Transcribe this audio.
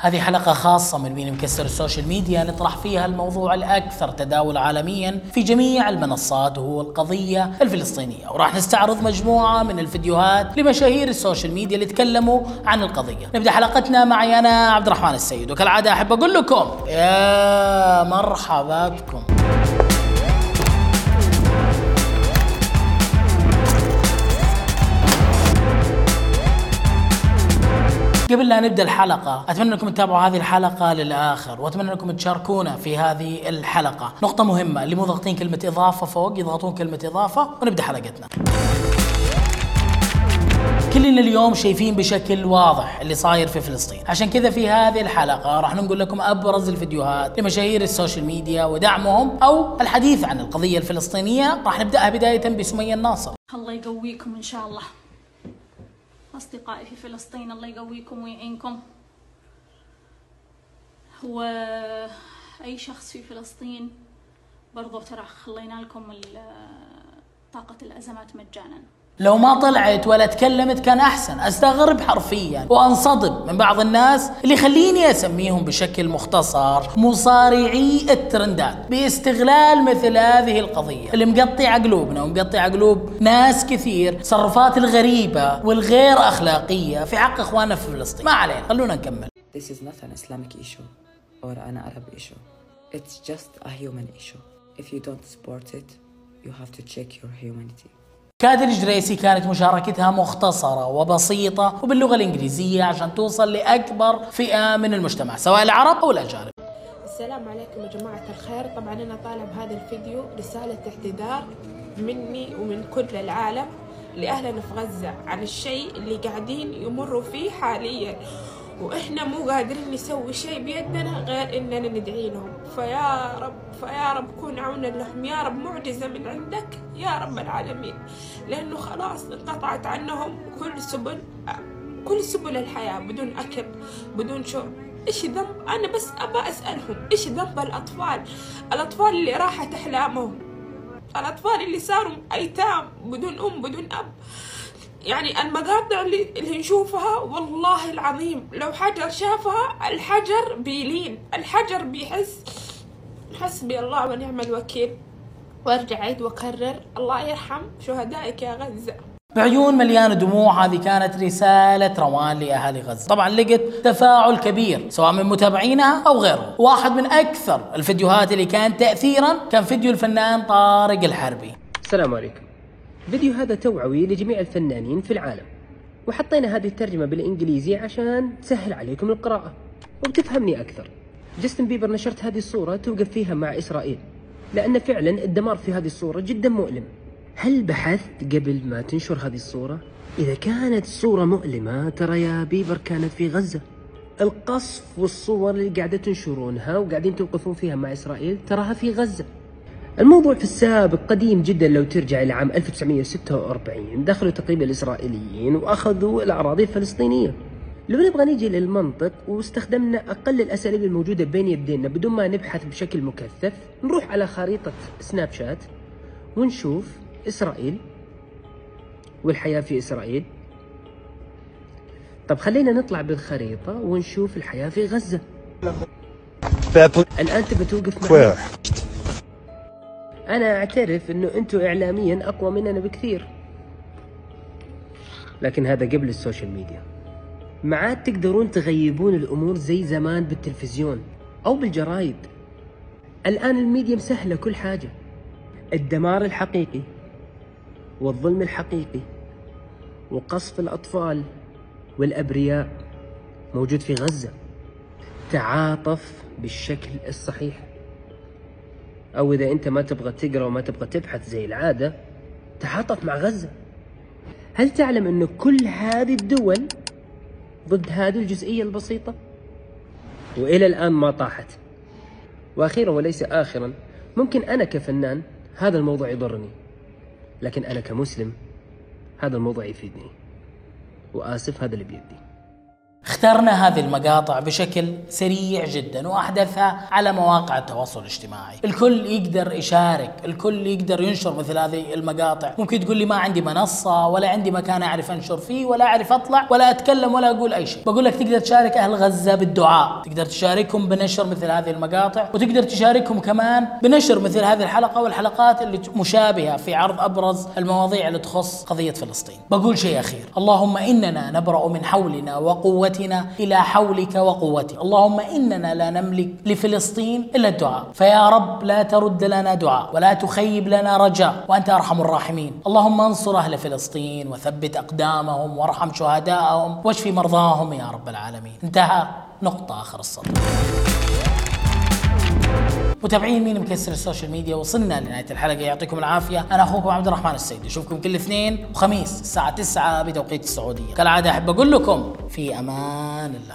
هذه حلقة خاصة من مين مكسر السوشيال ميديا نطرح فيها الموضوع الأكثر تداول عالميا في جميع المنصات وهو القضية الفلسطينية. وراح نستعرض مجموعة من الفيديوهات لمشاهير السوشيال ميديا اللي تكلموا عن القضية. نبدأ حلقتنا معي أنا عبد الرحمن السيد. وكالعادة أحب أقول لكم يا مرحبا قبل لا نبدأ الحلقة أتمنى أنكم تتابعوا هذه الحلقة للآخر وأتمنى أنكم تشاركونا في هذه الحلقة. نقطة مهمة اللي مو ضاغطين كلمة إضافة فوق يضغطون كلمة إضافة ونبدأ حلقتنا. كلنا اليوم شايفين بشكل واضح اللي صاير في فلسطين. عشان كذا في هذه الحلقة راح نقول لكم أبرز الفيديوهات لمشاهير السوشيال ميديا ودعمهم أو الحديث عن القضية الفلسطينية راح نبدأها بداية بسمية الناصر. الله يقويكم إن شاء الله. أصدقائي في فلسطين الله يقويكم ويعينكم. هو أي شخص في فلسطين برضو ترى خلينا لكم طاقة الأزمات مجانا. لو ما طلعت ولا تكلمت كان أحسن أستغرب حرفيا وأنصدم من بعض الناس اللي يخليني أسميهم بشكل مختصر مصارعي الترندات باستغلال مثل هذه القضية اللي مقطع قلوبنا ومقطع قلوب ناس كثير تصرفات الغريبة والغير أخلاقية في حق إخواننا في فلسطين ما علينا خلونا نكمل This is not an Islamic issue or an Arab issue. It's just a human issue. If you don't support it, you have to check your humanity. كادر الجريسي كانت مشاركتها مختصرة وبسيطة وباللغة الإنجليزية عشان توصل لأكبر فئة من المجتمع سواء العرب أو الأجانب. السلام عليكم يا جماعة الخير. طبعا أنا طالع بهذا الفيديو رسالة اعتذار مني ومن كل العالم لأهلنا في غزة عن الشيء اللي قاعدين يمروا فيه حاليا. وإحنا مو قادرين نسوي شيء بيدنا غير إننا ندعي لهم فيا رب فيا رب كون عونا لهم. يا رب معجزة من عندك يا رب العالمين. لأنه خلاص انقطعت عنهم كل سبل كل سبل الحياة بدون أكل بدون شرب. إيش ذنب؟ أنا بس أبى أسألهم إيش ذنب الأطفال؟ الأطفال اللي راحت أحلامهم. الأطفال اللي صاروا أيتام بدون أم بدون أب. يعني المقاطع اللي, اللي نشوفها والله العظيم لو حجر شافها الحجر بيلين الحجر بيحس حسبي الله ونعم الوكيل. وارجع عيد وأكرر الله يرحم شهدائك يا غزة. بعيون مليانة دموع هذه كانت رسالة روان لأهالي غزة. طبعا لقت تفاعل كبير سواء من متابعينها أو غيرهم. واحد من أكثر الفيديوهات اللي كان تأثيرا كان فيديو الفنان طارق الحربي. السلام عليكم. فيديو هذا توعوي لجميع الفنانين في العالم. وحطينا هذه الترجمة بالإنجليزي عشان تسهل عليكم القراءة. وبتفهمني أكثر. جاستن بيبر نشرت هذه الصورة توقف فيها مع إسرائيل. لأن فعلا الدمار في هذه الصورة جدا مؤلم. هل بحثت قبل ما تنشر هذه الصورة؟ إذا كانت الصورة مؤلمة ترى يا بيبر كانت في غزة. القصف والصور اللي قاعدة تنشرونها وقاعدين توقفون فيها مع إسرائيل تراها في غزة. الموضوع في السابق قديم جدا لو ترجع إلى عام 1946 دخلوا تقريبا الإسرائيليين وأخذوا الأراضي الفلسطينية. لو نبغى نيجي للمنطق واستخدمنا أقل الأساليب الموجودة بين يدينا بدون ما نبحث بشكل مكثف نروح على خريطة سناب شات ونشوف إسرائيل والحياة في إسرائيل. طب خلينا نطلع بالخريطة ونشوف الحياة في غزة. الآن تبى توقف معي أنا أعترف أنه أنتم إعلاميا أقوى مننا بكثير. لكن هذا قبل السوشيال ميديا. ما عاد تقدرون تغيبون الأمور زي زمان بالتلفزيون أو بالجرايد. الآن الميديا مسهلة كل حاجة. الدمار الحقيقي والظلم الحقيقي وقصف الأطفال والأبرياء موجود في غزة. تعاطف بالشكل الصحيح. أو إذا أنت ما تبغى تقرأ وما تبغى تبحث زي العادة تعاطف مع غزة. هل تعلم أنه كل هذه الدول ضد هذه الجزئية البسيطة؟ وإلى الآن ما طاحت. وأخيرا وليس آخرا ممكن أنا كفنان هذا الموضوع يضرني. لكن أنا كمسلم هذا الموضوع يفيدني. وآسف هذا اللي بيدي. اخترنا هذه المقاطع بشكل سريع جدا وأحدثها على مواقع التواصل الاجتماعي. الكل يقدر يشارك الكل يقدر ينشر مثل هذه المقاطع. ممكن تقول لي ما عندي منصة ولا عندي مكان أعرف أنشر فيه ولا أعرف أطلع ولا أتكلم ولا أقول أي شيء. بقول لك تقدر تشارك أهل غزة بالدعاء. تقدر تشاركهم بنشر مثل هذه المقاطع وتقدر تشاركهم كمان بنشر مثل هذه الحلقة والحلقات اللي مشابهة في عرض أبرز المواضيع اللي تخص قضية فلسطين. بقول شيء أخير. اللهم إننا نبرأ من حولنا وقوتنا إلى حولك وقوتك اللهم إننا لا نملك لفلسطين إلا الدعاء. فيا رب لا ترد لنا دعاء ولا تخيب لنا رجاء. وأنت أرحم الراحمين. اللهم انصر أهل فلسطين وثبت أقدامهم وارحم شهداءهم واشف مرضاهم يا رب العالمين. انتهى نقطة آخر السطر متابعين مين مكسر السوشيال ميديا؟ وصلنا لنهاية الحلقة. يعطيكم العافية. أنا أخوكم عبد الرحمن السيد أشوفكم كل اثنين وخميس الساعة 9 بتوقيت السعودية. كالعادة أحب أقول لكم في أمان الله.